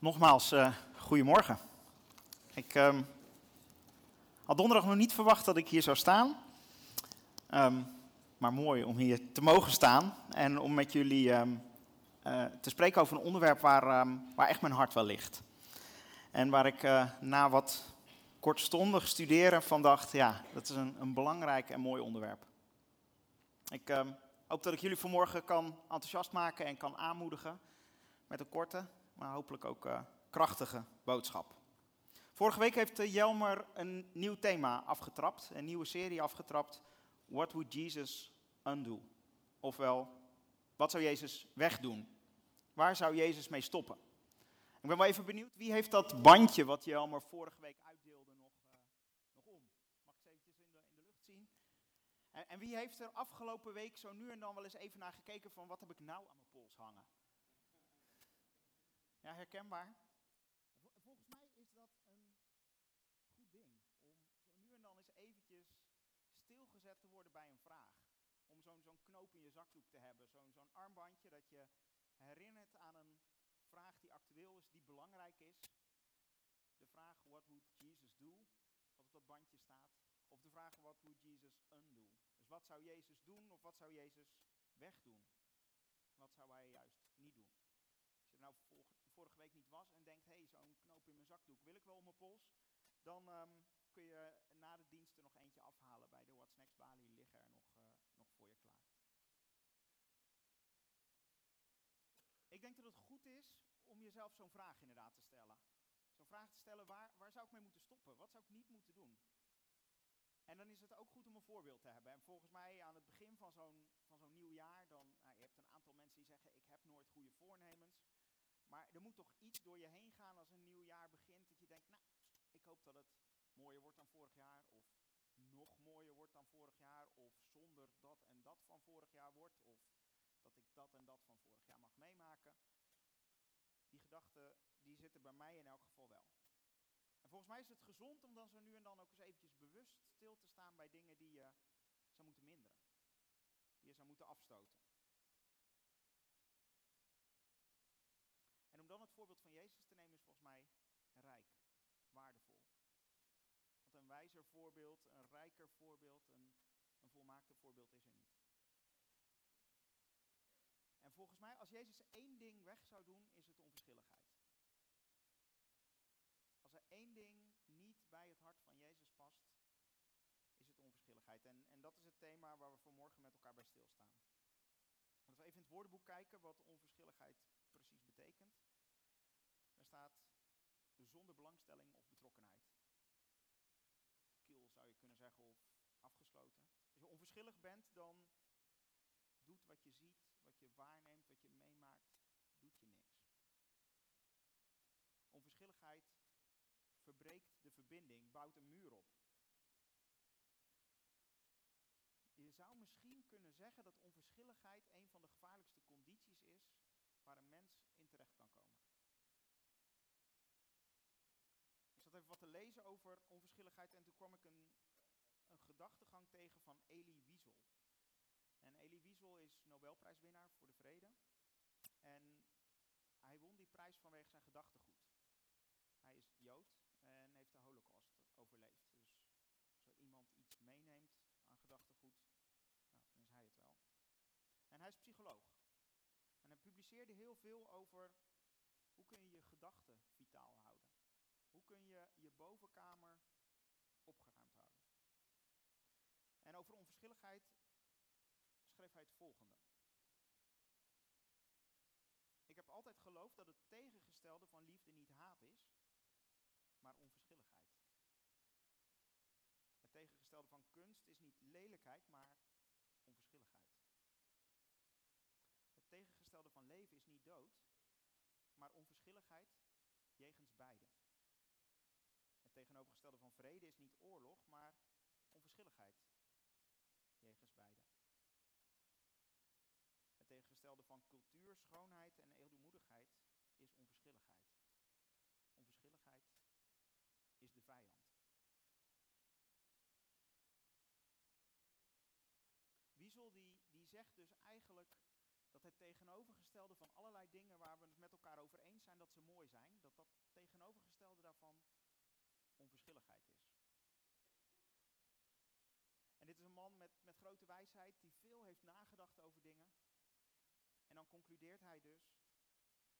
Nogmaals, uh, goedemorgen. Ik um, had donderdag nog niet verwacht dat ik hier zou staan. Um, maar mooi om hier te mogen staan en om met jullie um, uh, te spreken over een onderwerp waar, waar echt mijn hart wel ligt. En waar ik uh, na wat kortstondig studeren van dacht, ja, dat is een, een belangrijk en mooi onderwerp. Ik hoop dat ik jullie vanmorgen kan enthousiast maken en kan aanmoedigen met een korte, maar hopelijk ook uh, krachtige boodschap. Vorige week heeft uh, Jelmer een nieuw thema afgetrapt, een nieuwe serie afgetrapt. What would Jesus undo? Ofwel, wat zou Jezus wegdoen? Waar zou Jezus mee stoppen? Ik ben wel even benieuwd, wie heeft dat bandje wat Jelmer vorige week uitdeelde nog, uh, nog om? Mag ik eens eventjes in de, in de lucht zien? En, en wie heeft er afgelopen week zo nu en dan wel eens even naar gekeken van wat heb ik nou aan mijn pols hangen? Ja, herkenbaar? Volgens mij is dat een goed ding. Om nu en dan eens eventjes stilgezet te worden bij een vraag. Om zo'n zo'n knoop in je zakdoek te hebben. Zo'n zo'n armbandje dat je herinnert aan een vraag die actueel is, die belangrijk is. De vraag, what would Jesus do? Wat op dat bandje staat. Of de vraag, what would Jesus undo? Dus wat zou Jezus doen of wat zou Jezus wegdoen? Wat zou hij juist niet doen? Als je er nou vorige week niet was en denkt, hé, hey, zo'n knoop in mijn zakdoek wil ik wel op mijn pols, dan um, kun je na de dienst er nog eentje afhalen bij de What's Next Bali, liggen er nog, uh, nog voor je klaar. Ik denk dat het goed is om jezelf zo'n vraag inderdaad te stellen. Zo'n vraag te stellen, waar, waar zou ik mee moeten stoppen? Wat zou ik niet moeten doen? En dan is het ook goed om een voorbeeld te hebben. En volgens mij aan het begin van zo'n, van zo'n nieuw jaar, dan, nou, je hebt een aantal mensen die zeggen, ik heb nooit goede voornemens. Maar er moet toch iets door je heen gaan als een nieuw jaar begint. Dat je denkt, nou, ik hoop dat het mooier wordt dan vorig jaar. Of nog mooier wordt dan vorig jaar. Of zonder dat en dat van vorig jaar wordt. Of dat ik dat en dat van vorig jaar mag meemaken. Die gedachten, die zitten bij mij in elk geval wel. En volgens mij is het gezond om dan zo nu en dan ook eens eventjes bewust stil te staan bij dingen die je zou moeten minderen. Die je zou moeten afstoten. En om dan het voorbeeld van Jezus te nemen is volgens mij rijk, waardevol. Want een wijzer voorbeeld, een rijker voorbeeld, een, een volmaakter voorbeeld is er niet. En volgens mij, als Jezus één ding weg zou doen, is het onverschilligheid. Als er één ding niet bij het hart van Jezus past, is het onverschilligheid. En, en dat is het thema waar we vanmorgen met elkaar bij stilstaan. Als we even in het woordenboek kijken wat onverschilligheid precies betekent. Staat zonder belangstelling of betrokkenheid. Kil zou je kunnen zeggen of afgesloten. Als je onverschillig bent, dan doet wat je ziet, wat je waarneemt, wat je meemaakt, doet je niks. Onverschilligheid verbreekt de verbinding, bouwt een muur op. Je zou misschien kunnen zeggen dat onverschilligheid een van de gevaarlijkste condities is waar een mens in terecht kan komen. Ik zat even wat te lezen over onverschilligheid en toen kwam ik een, een gedachtegang tegen van Elie Wiesel. En Elie Wiesel is Nobelprijswinnaar voor de vrede. En hij won die prijs vanwege zijn gedachtegoed. Hij is Jood en heeft de holocaust overleefd. Dus als iemand iets meeneemt aan gedachtegoed, nou, dan is hij het wel. En hij is psycholoog. En hij publiceerde heel veel over hoe kun je je gedachten vitaal houden. Kun je je bovenkamer opgeruimd houden. En over onverschilligheid schreef hij het volgende. Ik heb altijd geloofd dat het tegengestelde van liefde niet haat is, maar onverschilligheid. Het tegengestelde van kunst is niet lelijkheid, maar onverschilligheid. Het tegengestelde van leven is niet dood, maar onverschilligheid jegens beide. Tegenovergestelde van vrede is niet oorlog, maar onverschilligheid jegens beide. Het tegengestelde van cultuur, schoonheid en edelmoedigheid is onverschilligheid. Onverschilligheid is de vijand. Wiesel die, die zegt dus eigenlijk dat het tegenovergestelde van allerlei dingen waar we het met elkaar over eens zijn dat ze mooi zijn, dat dat tegenovergestelde daarvan onverschilligheid is. En dit is een man met, met grote wijsheid die veel heeft nagedacht over dingen. En dan concludeert hij dus,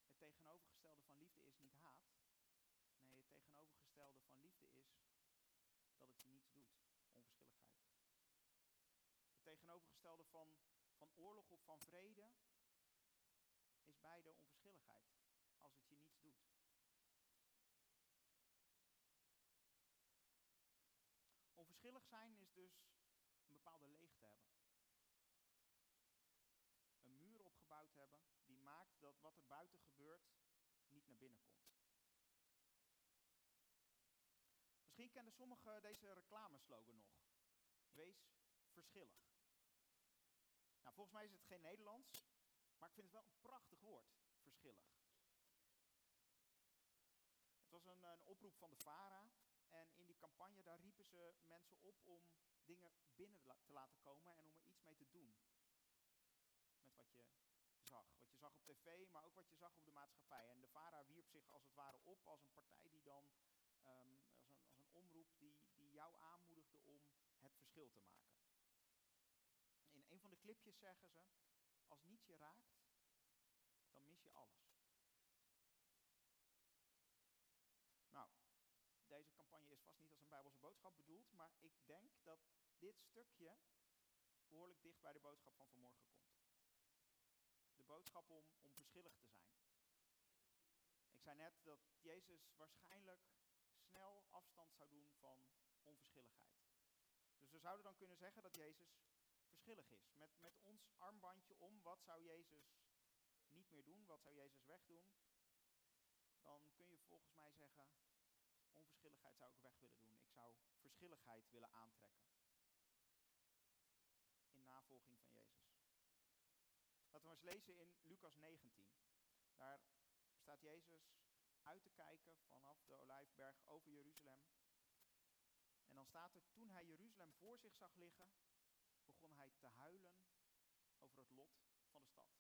het tegenovergestelde van liefde is niet haat. Nee, het tegenovergestelde van liefde is dat het je niets doet, onverschilligheid. Het tegenovergestelde van, van oorlog of van vrede is beide onverschilligheid, als het je niets doet. Onverschillig zijn is dus een bepaalde leegte hebben. Een muur opgebouwd hebben die maakt dat wat er buiten gebeurt niet naar binnen komt. Misschien kennen sommigen deze reclameslogan nog. Wees verschillig. Nou, volgens mij is het geen Nederlands, maar ik vind het wel een prachtig woord, verschillig. Het was een, een oproep van de VARA en in die campagne daar riepen ze mensen op om dingen binnen te laten komen en om er iets mee te doen. Met wat je zag. Wat je zag op tv, maar ook wat je zag op de maatschappij. En de VARA wierp zich als het ware op als een partij die dan, um, als, een, als een omroep die, die jou aanmoedigde om het verschil te maken. In een van de clipjes zeggen ze, als niets je raakt, dan mis je alles. Nou, deze campagne is vast niet als een bijbelse boodschap bedoeld, maar ik denk dat dit stukje behoorlijk dicht bij de boodschap van vanmorgen komt. De boodschap om, om verschillig te zijn. Ik zei net dat Jezus waarschijnlijk snel afstand zou doen van onverschilligheid. Dus we zouden dan kunnen zeggen dat Jezus verschillig is. Met, met ons armbandje om, wat zou Jezus niet meer doen? Wat zou Jezus wegdoen? Dan kun je volgens mij zeggen, onverschilligheid zou ik weg willen doen. Ik zou verschilligheid willen aantrekken. In navolging van Jezus. Laten we eens lezen in Lucas 19. Daar staat Jezus uit te kijken vanaf de Olijfberg over Jeruzalem. En dan staat er, toen hij Jeruzalem voor zich zag liggen, begon hij te huilen over het lot van de stad.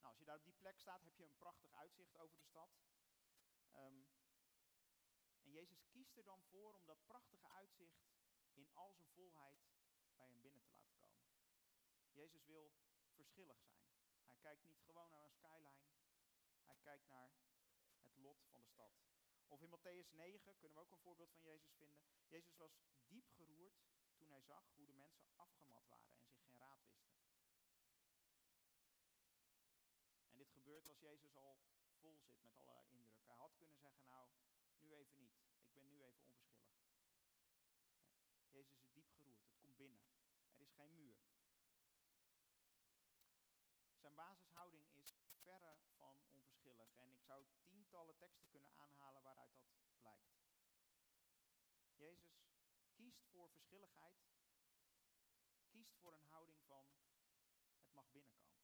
Nou, als je daar op die plek staat, heb je een prachtig uitzicht over de stad. Ehm, en Jezus kiest er dan voor om dat prachtige uitzicht in al zijn volheid bij hem binnen te laten komen. Jezus wil verschillig zijn. Hij kijkt niet gewoon naar een skyline, hij kijkt naar het lot van de stad. Of in Matthäus 9 kunnen we ook een voorbeeld van Jezus vinden. Jezus was diep geroerd toen hij zag hoe de mensen afgemat waren en zich geen raad wisten. En dit gebeurt als Jezus al vol zit met allerlei indruk. Hij had kunnen zeggen, nou, nu even niet. Ik ben nu even onverschillig. Jezus is diep geroerd, het komt binnen. Er is geen muur. Zijn basishouding is verre van onverschillig. En ik zou tientallen teksten kunnen aanhalen waaruit dat blijkt. Jezus kiest voor verschilligheid, kiest voor een houding van het mag binnenkomen.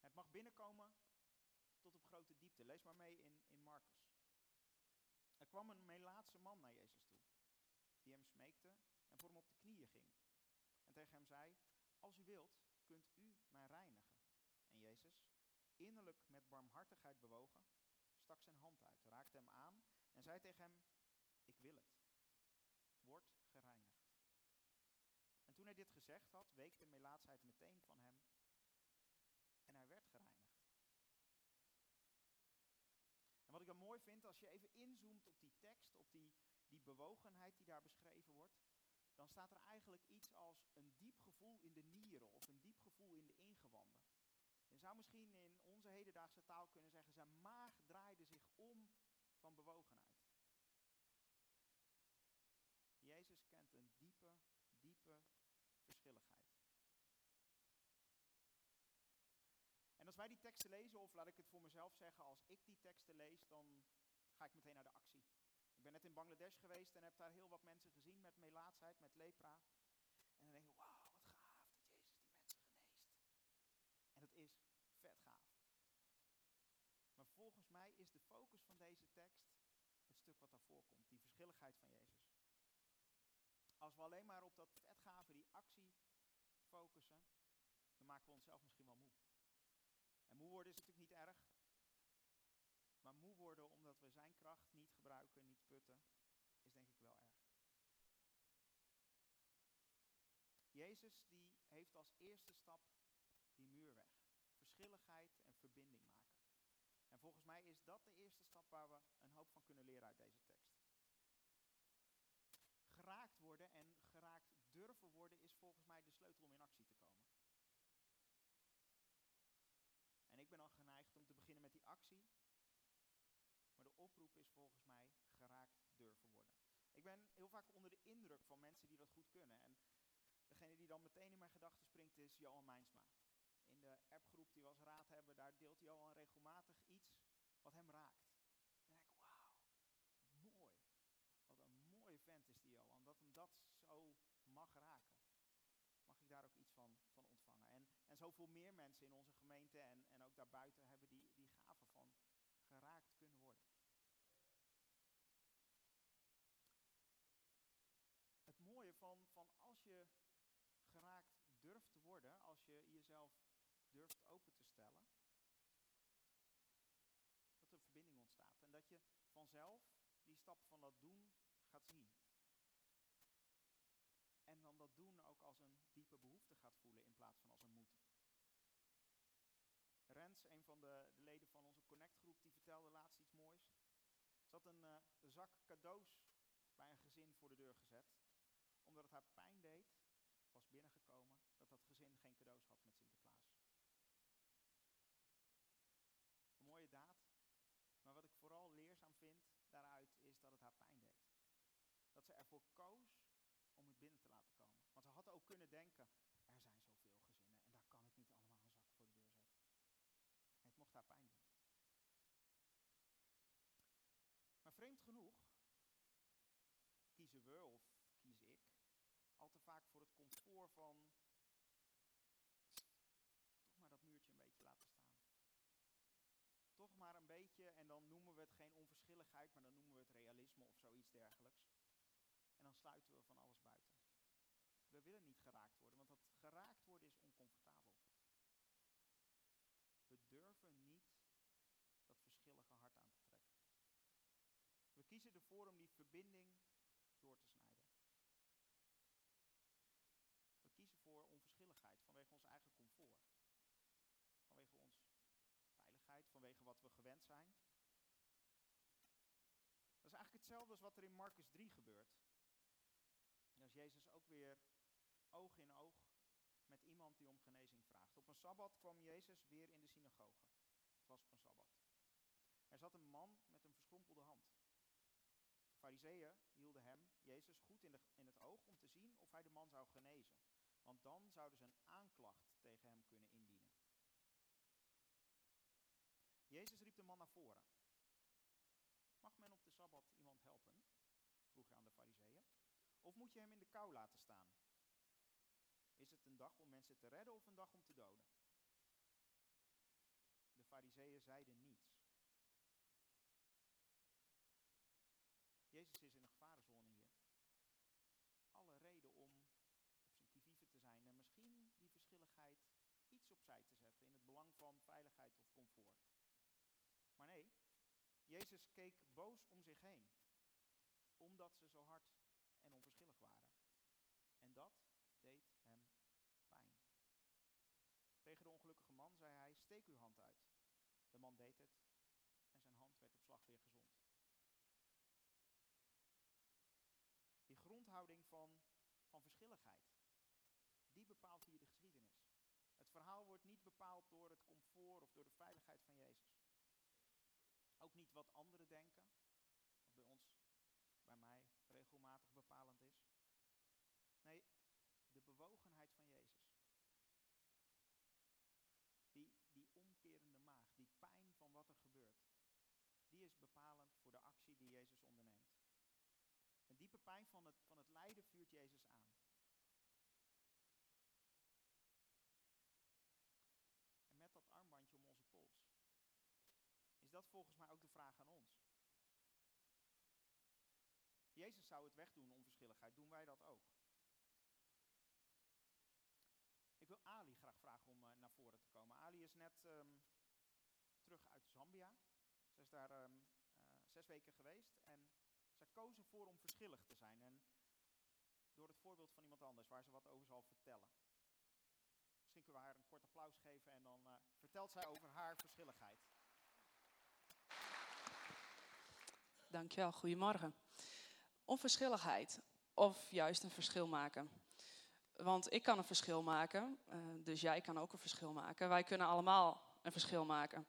Het binnenkomen tot op grote diepte. Lees maar mee in, in Marcus. Er kwam een Melaatse man naar Jezus toe, die hem smeekte en voor hem op de knieën ging. En tegen hem zei, als u wilt, kunt u mij reinigen. En Jezus, innerlijk met barmhartigheid bewogen, stak zijn hand uit, raakte hem aan en zei tegen hem, ik wil het. Word gereinigd. En toen hij dit gezegd had, week de melaatsheid meteen van hem en hij werd gereinigd. En wat ik dan mooi vind, als je even inzoomt op die tekst, op die, die bewogenheid die daar beschreven wordt, dan staat er eigenlijk iets als een diep gevoel in de nieren of een diep gevoel in de ingewanden. Je zou misschien in onze hedendaagse taal kunnen zeggen, zijn maag draaide zich om van bewogenheid. Jezus kent een diepe, diepe verschilligheid. En als wij die teksten lezen, of laat ik het voor mezelf zeggen, als ik die teksten lees, dan ga ik meteen naar de actie. Ik ben net in Bangladesh geweest en heb daar heel wat mensen gezien met melaatsheid, met lepra. En dan denk ik, wauw, wat gaaf dat Jezus die mensen geneest. En dat is vet gaaf. Maar volgens mij is de focus van deze tekst het stuk wat daarvoor komt, die verschilligheid van Jezus. als we alleen maar op dat vetgave, die actie focussen, dan maken we onszelf misschien wel moe. Moe worden is natuurlijk niet erg. Maar moe worden omdat we zijn kracht niet gebruiken, niet putten, is denk ik wel erg. Jezus die heeft als eerste stap die muur weg. Verschilligheid en verbinding maken. En volgens mij is dat de eerste stap waar we een hoop van kunnen leren uit deze tekst. Geraakt worden en geraakt durven worden is volgens mij de sleutel om in actie te komen. En ik ben dan geneigd om te beginnen met die actie. Maar de oproep is volgens mij geraakt durven worden. Ik ben heel vaak onder de indruk van mensen die dat goed kunnen. En degene die dan meteen in mijn gedachten springt is Johan Mijnsma. In de appgroep die we als raad hebben, daar deelt Johan regelmatig iets wat hem raakt. En dan denk ik, wauw, mooi. Wat een mooie vent is die Johan. Dat hem dat zo mag raken mag ik daar ook iets van, van ontvangen. En, zoveel meer mensen in onze gemeente en, en ook daarbuiten hebben die, die gave van geraakt kunnen worden. Het mooie van, van als je geraakt durft te worden, als je jezelf durft open te stellen, dat er verbinding ontstaat. En dat je vanzelf die stap van dat doen gaat zien. Dat doen ook als een diepe behoefte gaat voelen in plaats van als een moeten. Rens, een van de, de leden van onze Connect-groep, die vertelde laatst iets moois. Er zat een uh, zak cadeaus bij een gezin voor de deur gezet. Omdat het haar pijn deed, was binnengekomen, dat dat gezin geen cadeaus had met Sinterklaas. Een mooie daad. Maar wat ik vooral leerzaam vind daaruit is dat het haar pijn deed. Dat ze ervoor koos om het binnen te laten komen. Want ze had ook kunnen denken, er zijn zoveel gezinnen en daar kan ik niet allemaal een zak voor de deur zetten. het mocht haar pijn doen. Maar vreemd genoeg kiezen we, of kies ik, al te vaak voor het comfort van toch maar dat muurtje een beetje laten staan. Toch maar een beetje, en dan noemen we het geen onverschilligheid, maar dan noemen we het realisme of zoiets dergelijks. En dan sluiten we van alles buiten. We willen niet geraakt worden, want dat geraakt worden is oncomfortabel. We durven niet dat verschillige hart aan te trekken. We kiezen ervoor om die verbinding door te snijden. We kiezen voor onverschilligheid vanwege ons eigen comfort. Vanwege ons veiligheid, vanwege wat we gewend zijn. Dat is eigenlijk hetzelfde als wat er in Marcus 3 gebeurt. En als Jezus ook weer oog in oog met iemand die om genezing vraagt. Op een sabbat kwam Jezus weer in de synagoge. Het was op een sabbat. Er zat een man met een verschrompelde hand. De fariseeën hielden hem, Jezus, goed in, de, in het oog om te zien of hij de man zou genezen. Want dan zouden ze een aanklacht tegen hem kunnen indienen. Jezus riep de man naar voren. Mag men op de Sabbat iemand helpen? vroeg hij aan de fariseeën. Of moet je hem in de kou laten staan? Is het een dag om mensen te redden of een dag om te doden? De fariseeën zeiden niets. Jezus is in een gevarenzone hier. Alle reden om op zijn te zijn en misschien die verschilligheid iets opzij te zetten in het belang van veiligheid of comfort. Maar nee, Jezus keek boos om zich heen, omdat ze zo hard en onverschillig waren. En dat deed hem pijn. De ongelukkige man zei hij: Steek uw hand uit. De man deed het en zijn hand werd op slag weer gezond. Die grondhouding van, van verschilligheid, die bepaalt hier de geschiedenis. Het verhaal wordt niet bepaald door het comfort of door de veiligheid van Jezus. Ook niet wat anderen denken, wat bij ons bij mij regelmatig bepalend is. Nee, de bewogenheid van Jezus. Die, maag, die pijn van wat er gebeurt, die is bepalend voor de actie die Jezus onderneemt. Een diepe pijn van het, van het lijden vuurt Jezus aan. En met dat armbandje om onze pols, is dat volgens mij ook de vraag aan ons. Jezus zou het wegdoen, onverschilligheid. Doen wij dat ook? Ik wil Ali graag vragen om uh, naar voren te komen. Ali is net um, terug uit Zambia. Ze is daar um, uh, zes weken geweest en zij koos ervoor om verschillig te zijn. En door het voorbeeld van iemand anders waar ze wat over zal vertellen. Misschien kunnen we haar een kort applaus geven en dan uh, vertelt zij over haar verschilligheid. Dankjewel, goedemorgen. Onverschilligheid of juist een verschil maken. Want ik kan een verschil maken, uh, dus jij kan ook een verschil maken. Wij kunnen allemaal een verschil maken.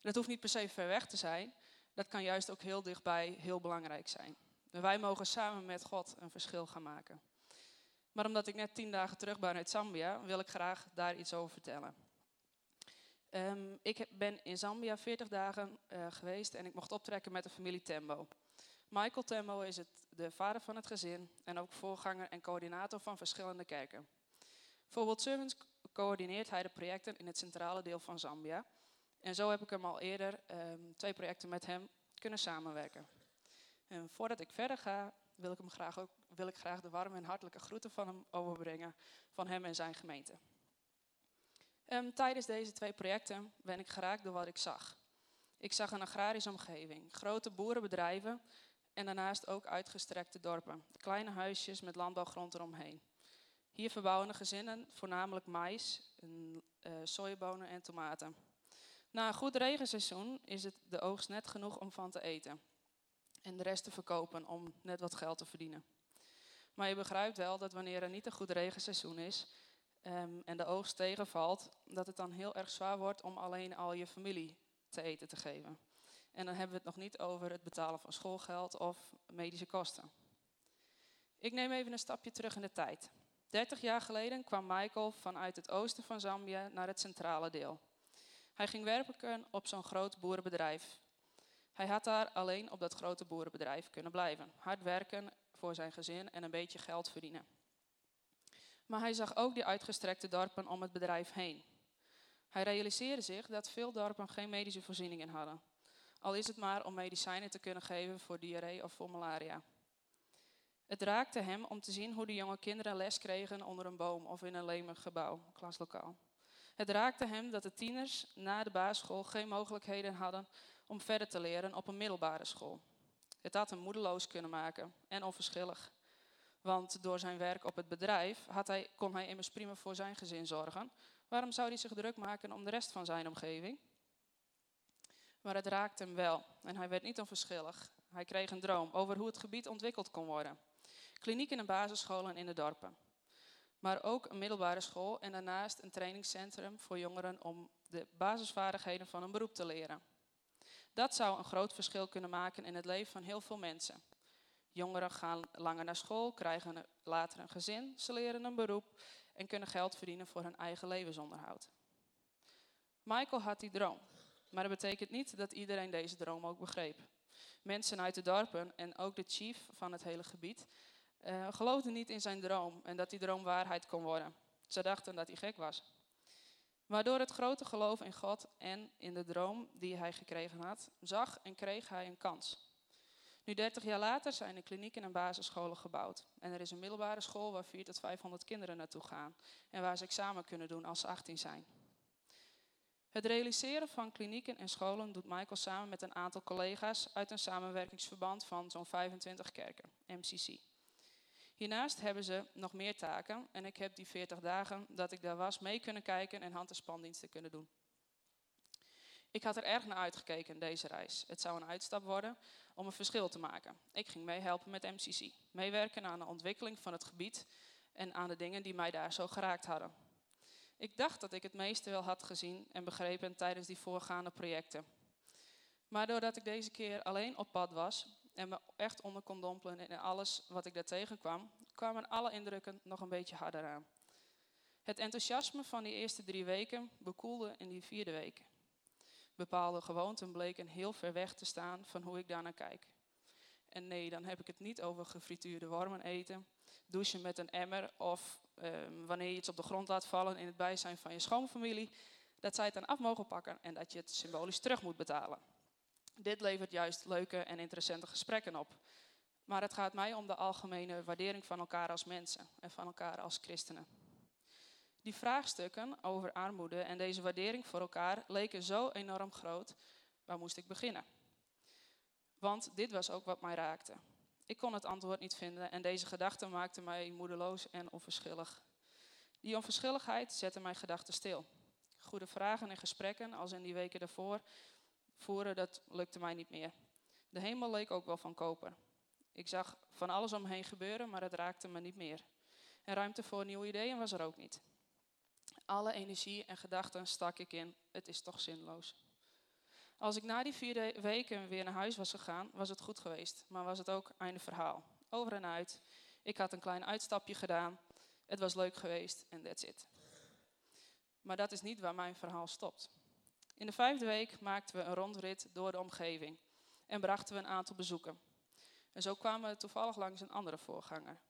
Dat hoeft niet per se ver weg te zijn. Dat kan juist ook heel dichtbij heel belangrijk zijn. Wij mogen samen met God een verschil gaan maken. Maar omdat ik net tien dagen terug ben uit Zambia, wil ik graag daar iets over vertellen. Um, ik ben in Zambia 40 dagen uh, geweest en ik mocht optrekken met de familie Tembo. Michael Tembo is het, de vader van het gezin en ook voorganger en coördinator van verschillende kerken. Bijvoorbeeld Servants coördineert hij de projecten in het centrale deel van Zambia. En zo heb ik hem al eerder um, twee projecten met hem kunnen samenwerken. En voordat ik verder ga, wil ik, hem graag ook, wil ik graag de warme en hartelijke groeten van hem overbrengen, van hem en zijn gemeente. Um, tijdens deze twee projecten ben ik geraakt door wat ik zag. Ik zag een agrarische omgeving, grote boerenbedrijven en daarnaast ook uitgestrekte dorpen. Kleine huisjes met landbouwgrond eromheen. Hier verbouwen de gezinnen voornamelijk mais, uh, sojabonen en tomaten. Na een goed regenseizoen is het de oogst net genoeg om van te eten. En de rest te verkopen om net wat geld te verdienen. Maar je begrijpt wel dat wanneer er niet een goed regenseizoen is um, en de oogst tegenvalt, dat het dan heel erg zwaar wordt om alleen al je familie te eten te geven. En dan hebben we het nog niet over het betalen van schoolgeld of medische kosten. Ik neem even een stapje terug in de tijd. 30 jaar geleden kwam Michael vanuit het oosten van Zambia naar het centrale deel. Hij ging werken op zo'n groot boerenbedrijf. Hij had daar alleen op dat grote boerenbedrijf kunnen blijven. Hard werken voor zijn gezin en een beetje geld verdienen. Maar hij zag ook die uitgestrekte dorpen om het bedrijf heen. Hij realiseerde zich dat veel dorpen geen medische voorzieningen hadden. Al is het maar om medicijnen te kunnen geven voor diarree of voor malaria. Het raakte hem om te zien hoe de jonge kinderen les kregen onder een boom of in een leemig gebouw, klaslokaal. Het raakte hem dat de tieners na de basisschool geen mogelijkheden hadden om verder te leren op een middelbare school. Het had hem moedeloos kunnen maken en onverschillig. Want door zijn werk op het bedrijf had hij, kon hij immers prima voor zijn gezin zorgen. Waarom zou hij zich druk maken om de rest van zijn omgeving? Maar het raakte hem wel en hij werd niet onverschillig. Hij kreeg een droom over hoe het gebied ontwikkeld kon worden. Klinieken en basisscholen in de dorpen. Maar ook een middelbare school en daarnaast een trainingscentrum voor jongeren om de basisvaardigheden van een beroep te leren. Dat zou een groot verschil kunnen maken in het leven van heel veel mensen. Jongeren gaan langer naar school, krijgen later een gezin, ze leren een beroep en kunnen geld verdienen voor hun eigen levensonderhoud. Michael had die droom, maar dat betekent niet dat iedereen deze droom ook begreep. Mensen uit de dorpen en ook de chief van het hele gebied uh, geloofden niet in zijn droom en dat die droom waarheid kon worden. Ze dachten dat hij gek was. Maar door het grote geloof in God en in de droom die hij gekregen had, zag en kreeg hij een kans. Nu 30 jaar later zijn er klinieken en basisscholen gebouwd. En er is een middelbare school waar 400 tot 500 kinderen naartoe gaan. En waar ze examen kunnen doen als ze 18 zijn. Het realiseren van klinieken en scholen doet Michael samen met een aantal collega's uit een samenwerkingsverband van zo'n 25 kerken, MCC. Hiernaast hebben ze nog meer taken en ik heb die 40 dagen dat ik daar was mee kunnen kijken en hand- en spandiensten kunnen doen. Ik had er erg naar uitgekeken deze reis. Het zou een uitstap worden om een verschil te maken. Ik ging meehelpen met MCC, meewerken aan de ontwikkeling van het gebied en aan de dingen die mij daar zo geraakt hadden. Ik dacht dat ik het meeste wel had gezien en begrepen tijdens die voorgaande projecten. Maar doordat ik deze keer alleen op pad was en me echt onder kon dompelen in alles wat ik daar tegenkwam, kwamen alle indrukken nog een beetje harder aan. Het enthousiasme van die eerste drie weken bekoelde in die vierde week. Bepaalde gewoonten bleken heel ver weg te staan van hoe ik daarnaar kijk. En nee, dan heb ik het niet over gefrituurde wormen eten, douchen met een emmer of ehm, wanneer je iets op de grond laat vallen in het bijzijn van je schoonfamilie, dat zij het dan af mogen pakken en dat je het symbolisch terug moet betalen. Dit levert juist leuke en interessante gesprekken op. Maar het gaat mij om de algemene waardering van elkaar als mensen en van elkaar als christenen. Die vraagstukken over armoede en deze waardering voor elkaar leken zo enorm groot. Waar moest ik beginnen? Want dit was ook wat mij raakte. Ik kon het antwoord niet vinden en deze gedachte maakte mij moedeloos en onverschillig. Die onverschilligheid zette mijn gedachten stil. Goede vragen en gesprekken, als in die weken daarvoor, voeren, dat lukte mij niet meer. De hemel leek ook wel van koper. Ik zag van alles om me heen gebeuren, maar het raakte me niet meer. En ruimte voor nieuwe ideeën was er ook niet. Alle energie en gedachten stak ik in. Het is toch zinloos. Als ik na die vier weken weer naar huis was gegaan, was het goed geweest. Maar was het ook einde verhaal. Over en uit. Ik had een klein uitstapje gedaan. Het was leuk geweest en that's it. Maar dat is niet waar mijn verhaal stopt. In de vijfde week maakten we een rondrit door de omgeving en brachten we een aantal bezoeken. En zo kwamen we toevallig langs een andere voorganger.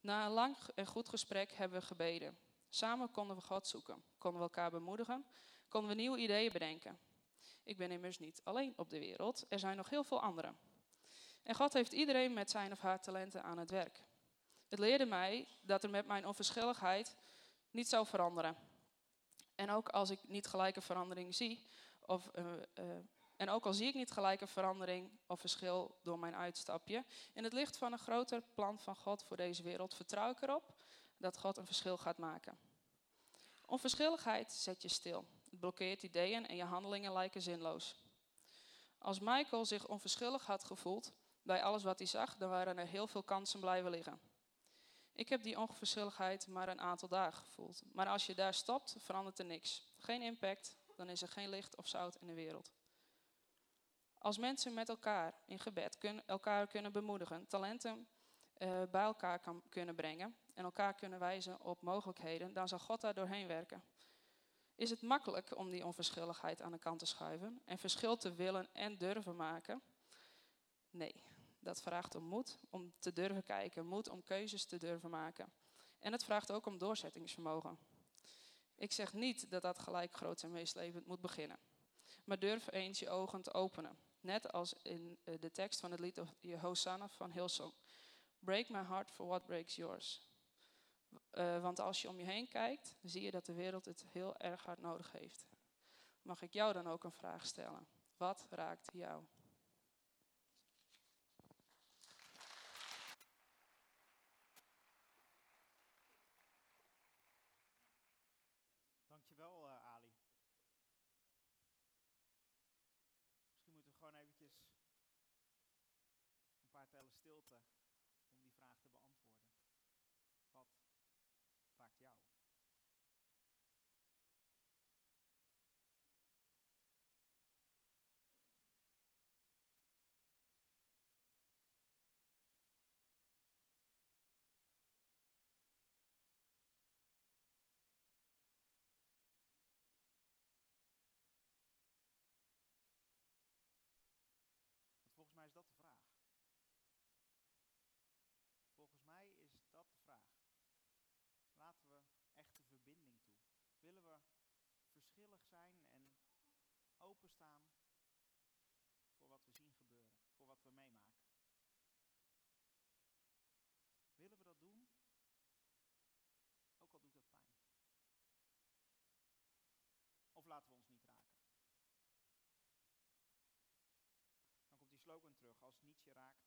Na een lang en goed gesprek hebben we gebeden. Samen konden we God zoeken, konden we elkaar bemoedigen, konden we nieuwe ideeën bedenken. Ik ben immers niet alleen op de wereld, er zijn nog heel veel anderen. En God heeft iedereen met zijn of haar talenten aan het werk. Het leerde mij dat er met mijn onverschilligheid niet zou veranderen. En ook als ik niet gelijke verandering zie, of, uh, uh, en ook al zie ik niet gelijke verandering of verschil door mijn uitstapje, in het licht van een groter plan van God voor deze wereld vertrouw ik erop dat God een verschil gaat maken. Onverschilligheid zet je stil. Het blokkeert ideeën en je handelingen lijken zinloos. Als Michael zich onverschillig had gevoeld bij alles wat hij zag, dan waren er heel veel kansen blijven liggen. Ik heb die onverschilligheid maar een aantal dagen gevoeld. Maar als je daar stopt, verandert er niks. Geen impact, dan is er geen licht of zout in de wereld. Als mensen met elkaar in gebed kunnen, elkaar kunnen bemoedigen, talenten uh, bij elkaar kan, kunnen brengen en elkaar kunnen wijzen op mogelijkheden, dan zal God daar doorheen werken. Is het makkelijk om die onverschilligheid aan de kant te schuiven en verschil te willen en durven maken? Nee, dat vraagt om moed om te durven kijken, moed om keuzes te durven maken. En het vraagt ook om doorzettingsvermogen. Ik zeg niet dat dat gelijk groot en meeslepend moet beginnen. Maar durf eens je ogen te openen. Net als in eh, de tekst van het lied Hosanna van Hillsong. Break my heart for what breaks yours. Uh, want als je om je heen kijkt, zie je dat de wereld het heel erg hard nodig heeft. Mag ik jou dan ook een vraag stellen? Wat raakt jou? Dankjewel, uh, Ali. Misschien moeten we gewoon eventjes een paar tellen stilte om die vraag te beantwoorden. Wat raakt jou? Want volgens mij is dat de vraag. Volgens mij is dat de vraag. Laten we echte verbinding toe. Willen we verschillig zijn en openstaan voor wat we zien gebeuren, voor wat we meemaken? Willen we dat doen? Ook al doet dat pijn. Of laten we ons niet raken? Dan komt die slogan terug. Als niets je raakt,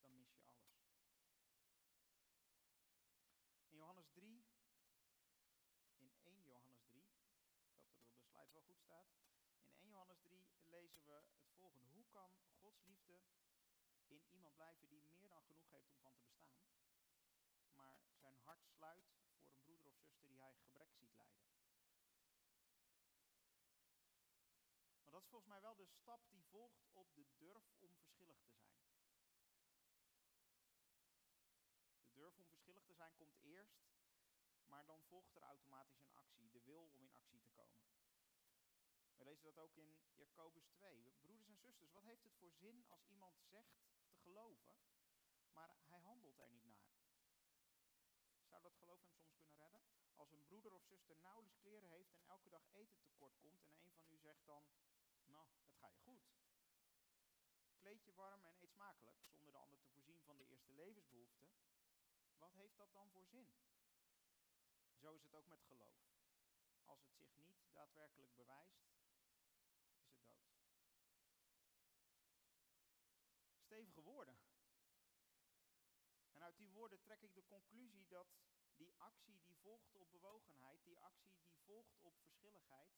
dan mis je alles. In Johannes 3, in 1 Johannes 3, ik hoop dat het op de slide wel goed In 1 Johannes 3 lezen we het volgende. Hoe kan Gods liefde in iemand blijven die meer dan genoeg heeft om van te bestaan, maar zijn hart sluit voor een broeder of zuster die hij gebrek ziet lijden? Want dat is volgens mij wel de stap die volgt op de durf om verschillig te zijn. De durf om verschillig te zijn komt eerst, maar dan volgt er automatisch een actie, de wil om in actie te komen. We lezen dat ook in Jacobus 2. Broeders en zusters, wat heeft het voor zin als iemand zegt te geloven, maar hij handelt er niet naar? Zou dat geloof hem soms kunnen redden? Als een broeder of zuster nauwelijks kleren heeft en elke dag eten tekort komt en een van u zegt dan, nou, het gaat je goed. Kleed je warm en eet smakelijk, zonder de ander te voorzien wat heeft dat dan voor zin? Zo is het ook met geloof. Als het zich niet daadwerkelijk bewijst, is het dood. Stevige woorden. En uit die woorden trek ik de conclusie dat die actie die volgt op bewogenheid, die actie die volgt op verschilligheid,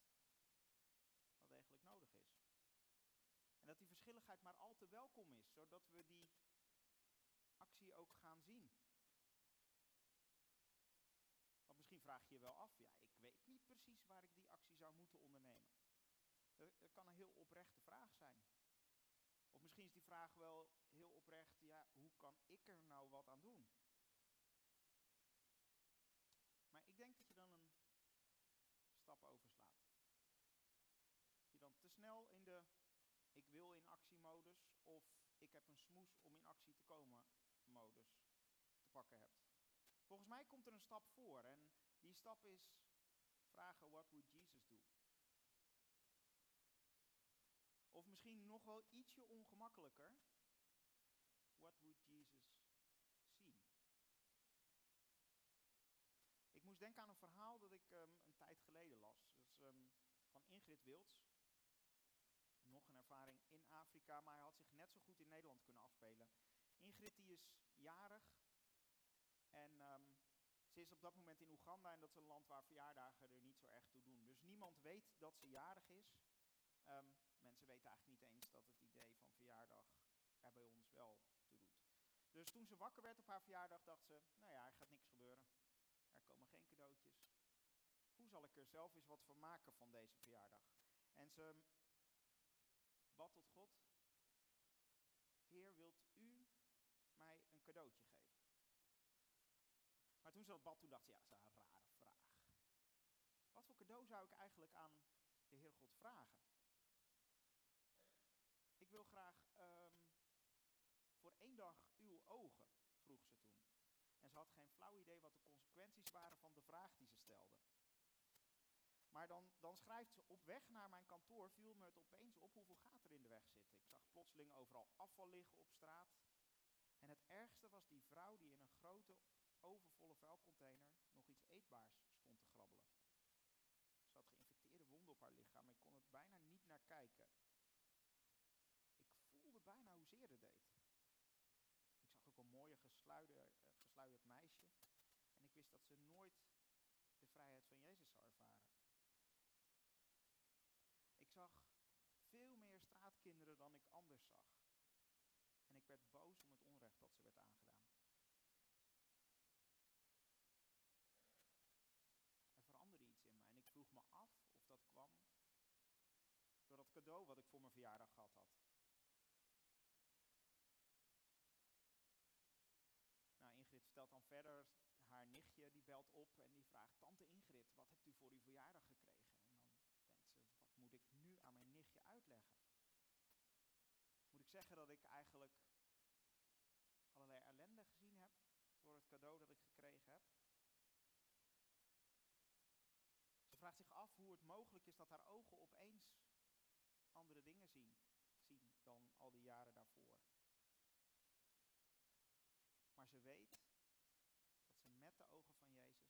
wel degelijk nodig is. En dat die verschilligheid maar al te welkom is, zodat we die actie ook gaan zien. Want misschien vraag je je wel af, ja, ik weet niet precies waar ik die actie zou moeten ondernemen. Dat, kan een heel oprechte vraag zijn. Of misschien is die vraag wel heel oprecht, ja, hoe kan ik er nou wat aan doen? Maar ik denk dat je dan een stap overslaat. Dat je dan te snel in de ik wil in actiemodus of ik heb een smoes om in actie te komen modus te pakken hebt. Volgens mij komt er een stap voor en die stap is vragen, what would Jesus do? Of misschien nog wel ietsje ongemakkelijker, what would Jesus see? Ik moest denken aan een verhaal dat ik um, een tijd geleden las. Dat is um, van Ingrid Wilds. Nog een ervaring in Afrika, maar hij had zich net zo goed in Nederland kunnen afspelen. Ingrid die is jarig en um, ze is op dat moment in Oeganda en dat is een land waar verjaardagen er niet zo erg toe doen. Dus niemand weet dat ze jarig is. Mensen weten eigenlijk niet eens dat het idee van verjaardag er bij ons wel. Dus toen ze wakker werd op haar verjaardag dacht ze, nou ja, er gaat niks gebeuren. Er komen geen cadeautjes. Hoe zal ik er zelf eens wat van maken van deze verjaardag? En ze bad tot God. Heer, wilt u mij een cadeautje geven? Maar toen ze dat bad, toen dacht ze, ja, dat is een rare vraag. Wat voor cadeau zou ik eigenlijk aan de Heer God vragen? Ik wil graag um, voor één dag ogen, vroeg ze toen. En ze had geen flauw idee wat de consequenties waren van de vraag die ze stelde. Maar dan, dan schrijft ze, op weg naar mijn kantoor viel me het opeens op hoeveel gaten er in de weg zitten. Ik zag plotseling overal afval liggen op straat. En het ergste was die vrouw die in een grote overvolle vuilcontainer nog iets eetbaars stond te grabbelen. Ze had geïnfecteerde wonden op haar lichaam. Ik kon het bijna niet naar kijken. Ik voelde bijna hoe zeer het deed. Ik zag ook een mooie gesluierd, uh, gesluierd meisje. En ik wist dat ze nooit de vrijheid van Jezus zou ervaren. Ik zag veel meer straatkinderen dan ik anders zag. En ik werd boos om het onrecht dat ze werd aangedaan. Er veranderde iets in mij en ik vroeg me af of dat kwam door dat cadeau wat ik voor mijn verjaardag gehad had. Nou, Ingrid vertelt dan verder, haar nichtje die belt op en die vraagt, tante Ingrid, wat hebt u voor uw verjaardag gekregen? wat moet ik nu aan mijn nichtje uitleggen? Moet ik zeggen dat ik eigenlijk allerlei ellende gezien heb door het cadeau dat ik gekregen heb? Ze vraagt zich af hoe het mogelijk is dat haar ogen opeens andere dingen zien, zien dan al die jaren daarvoor. Maar ze weet ze de ogen van Jezus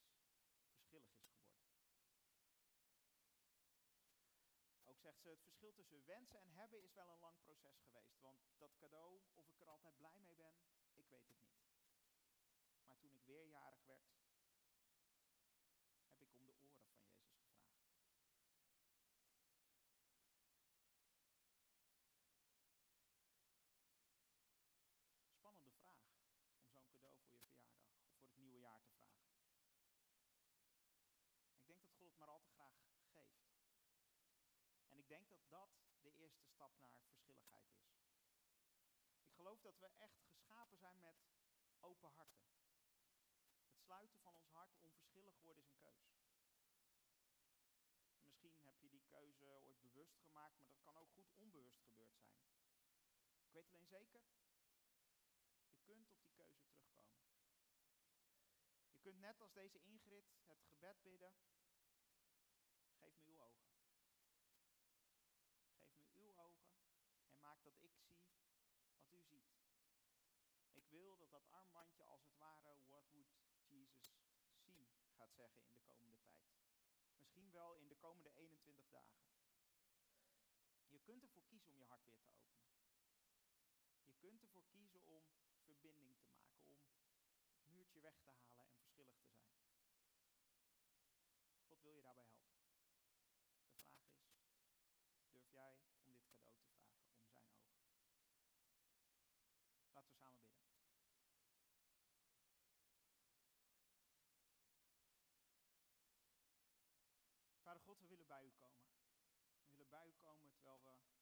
verschillig is geworden. Ook zegt ze, het verschil tussen wensen en hebben is wel een lang proces geweest. Want dat cadeau, of ik er altijd blij mee ben, ik weet het niet. Maar toen ik weer jarig werd, heb ik om de oren van Jezus gevraagd. Spannende vraag om zo'n cadeau voor je verjaardag of voor het nieuwe jaar te vragen. Ik denk dat God het maar al te graag geeft. En ik denk dat dat de eerste stap naar verschilligheid is. Ik geloof dat we echt geschapen zijn met open harten. Het sluiten van ons hart onverschillig worden is een keus. Misschien heb je die keuze ooit bewust gemaakt, maar dat kan ook goed onbewust gebeurd zijn. Ik weet alleen zeker, je kunt op die keuze terugkomen. Je kunt net als deze Ingrid het gebed bidden, geef me uw ogen. Geef me uw ogen dat ik zie wat u ziet. Ik wil dat dat armbandje als het ware, what would gaat zeggen in de komende tijd. Misschien wel in de komende 21 dagen. Je kunt ervoor kiezen om je hart weer te openen. Je kunt ervoor kiezen om verbinding te maken, om het muurtje weg te halen en verschillig te zijn. God wil je daarbij helpen. De vraag is, durf jij om dit cadeau te vragen, om zijn ogen? We samen bidden. Vader God, we willen bij u komen. We willen bij u komen terwijl we